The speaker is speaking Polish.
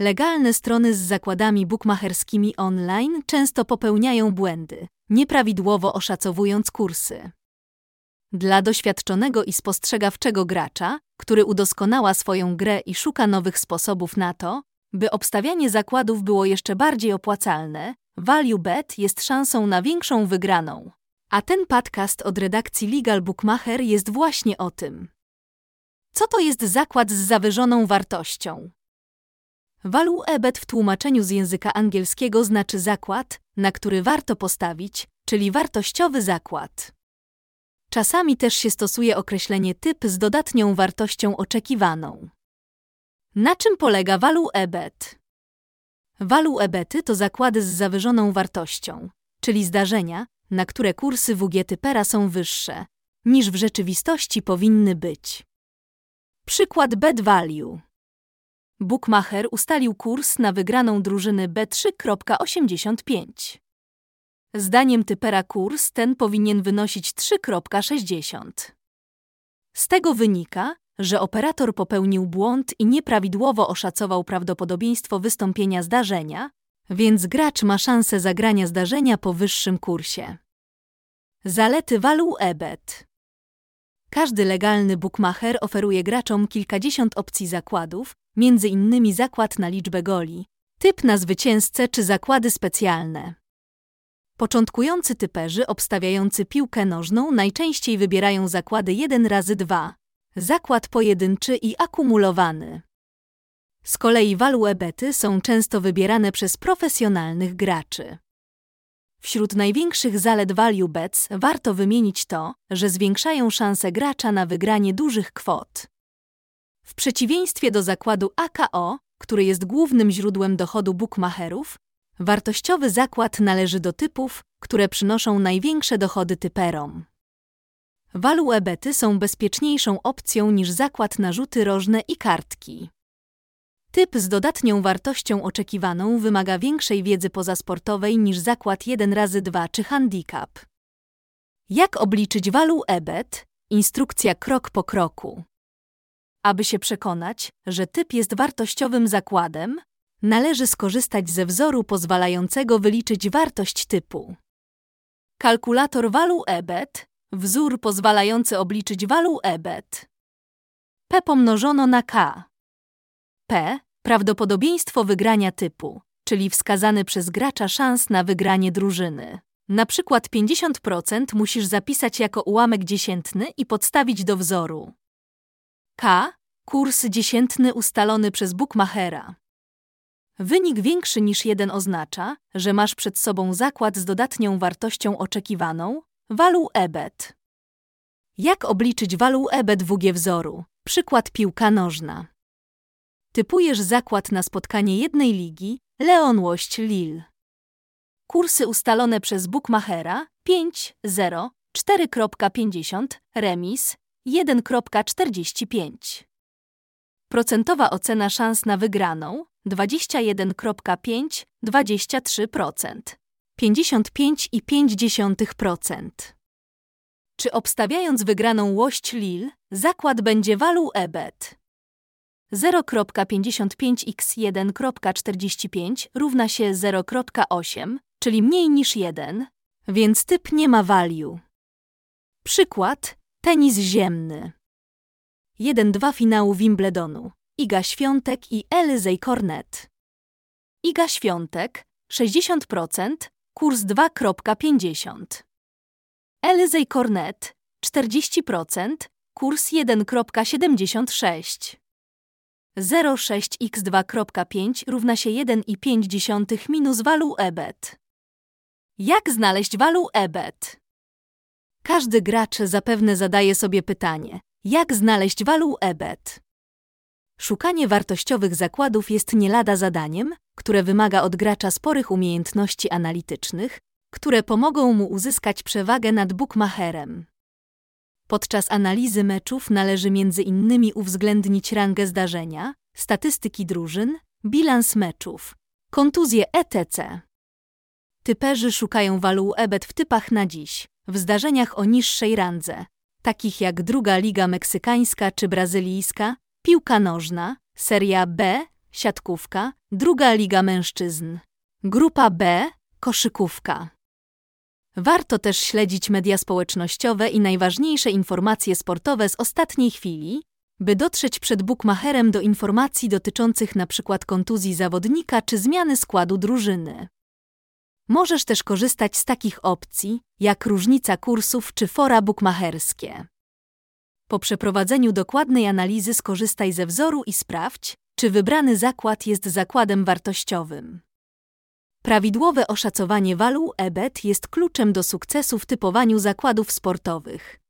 Legalne strony z zakładami bukmacherskimi online często popełniają błędy, nieprawidłowo oszacowując kursy. Dla doświadczonego i spostrzegawczego gracza, który udoskonała swoją grę i szuka nowych sposobów na to, by obstawianie zakładów było jeszcze bardziej opłacalne, Value Bet jest szansą na większą wygraną. A ten podcast od redakcji Legal Bookmacher jest właśnie o tym. Co to jest zakład z zawyżoną wartością? Value EBET w tłumaczeniu z języka angielskiego znaczy zakład, na który warto postawić, czyli wartościowy zakład. Czasami też się stosuje określenie typ z dodatnią wartością oczekiwaną. Na czym polega Value EBET? Value EBETy to zakłady z zawyżoną wartością, czyli zdarzenia, na które kursy WG-typera są wyższe, niż w rzeczywistości powinny być. Przykład bet value. Bookmacher ustalił kurs na wygraną drużyny B3.85. Zdaniem typera kurs ten powinien wynosić 3.60. Z tego wynika, że operator popełnił błąd i nieprawidłowo oszacował prawdopodobieństwo wystąpienia zdarzenia, więc gracz ma szansę zagrania zdarzenia po wyższym kursie. Zalety Value EBET Każdy legalny bookmacher oferuje graczom kilkadziesiąt opcji zakładów, między innymi zakład na liczbę goli, typ na zwycięzcę czy zakłady specjalne. Początkujący typerzy obstawiający piłkę nożną najczęściej wybierają zakłady 1 razy 2, zakład pojedynczy i akumulowany. Z kolei value bety są często wybierane przez profesjonalnych graczy. Wśród największych zalet value bets warto wymienić to, że zwiększają szanse gracza na wygranie dużych kwot. W przeciwieństwie do zakładu AKO, który jest głównym źródłem dochodu bookmacherów, wartościowy zakład należy do typów, które przynoszą największe dochody typerom. Value bety są bezpieczniejszą opcją niż zakład na rzuty rożne i kartki. Typ z dodatnią wartością oczekiwaną wymaga większej wiedzy pozasportowej niż zakład 1 razy 2 czy handicap. Jak obliczyć value EBET? Instrukcja krok po kroku. Aby się przekonać, że typ jest wartościowym zakładem, należy skorzystać ze wzoru pozwalającego wyliczyć wartość typu. Kalkulator value EBET wzór pozwalający obliczyć value EBET. P pomnożono na K. P prawdopodobieństwo wygrania typu, czyli wskazany przez gracza szans na wygranie drużyny. Na przykład 50% musisz zapisać jako ułamek dziesiętny i podstawić do wzoru. K kurs dziesiętny ustalony przez bookmachera. Wynik większy niż jeden oznacza, że masz przed sobą zakład z dodatnią wartością oczekiwaną, value EBET. Jak obliczyć value EBET WG wzoru? Przykład piłka nożna. Typujesz zakład na spotkanie jednej ligi Leon Łość Lille. Kursy ustalone przez bookmachera 5, 0, 4.50, remis 1.45. Procentowa ocena szans na wygraną 21.5, 23%, 55,5%. Czy obstawiając wygraną łość Lille, zakład będzie value EBET? 0.55x1.45 równa się 0.8, czyli mniej niż 1, więc typ nie ma value. Przykład tenis ziemny. 1-2 finału Wimbledonu. Iga Świątek i Elizej Cornet. Iga Świątek 60%, kurs 2.50. Elizej Cornet 40%, kurs 1.76. 0,6x2.5 równa się 1,5 minus value EBET. Jak znaleźć value EBET? Każdy gracz zapewne zadaje sobie pytanie, jak znaleźć value EBET? Szukanie wartościowych zakładów jest nie lada zadaniem, które wymaga od gracza sporych umiejętności analitycznych, które pomogą mu uzyskać przewagę nad bookmacherem. Podczas analizy meczów należy między innymi uwzględnić rangę zdarzenia, statystyki drużyn, bilans meczów, kontuzje etc. Typerzy szukają value EBET w typach na dziś, w zdarzeniach o niższej randze, takich jak druga liga meksykańska czy brazylijska, piłka nożna, seria B, siatkówka, druga liga mężczyzn. Grupa B koszykówka. Warto też śledzić media społecznościowe i najważniejsze informacje sportowe z ostatniej chwili, by dotrzeć przed bookmacherem do informacji dotyczących np. kontuzji zawodnika czy zmiany składu drużyny. Możesz też korzystać z takich opcji jak różnica kursów czy fora bookmacherskie. Po przeprowadzeniu dokładnej analizy skorzystaj ze wzoru i sprawdź, czy wybrany zakład jest zakładem wartościowym. Prawidłowe oszacowanie walu EBET jest kluczem do sukcesu w typowaniu zakładów sportowych.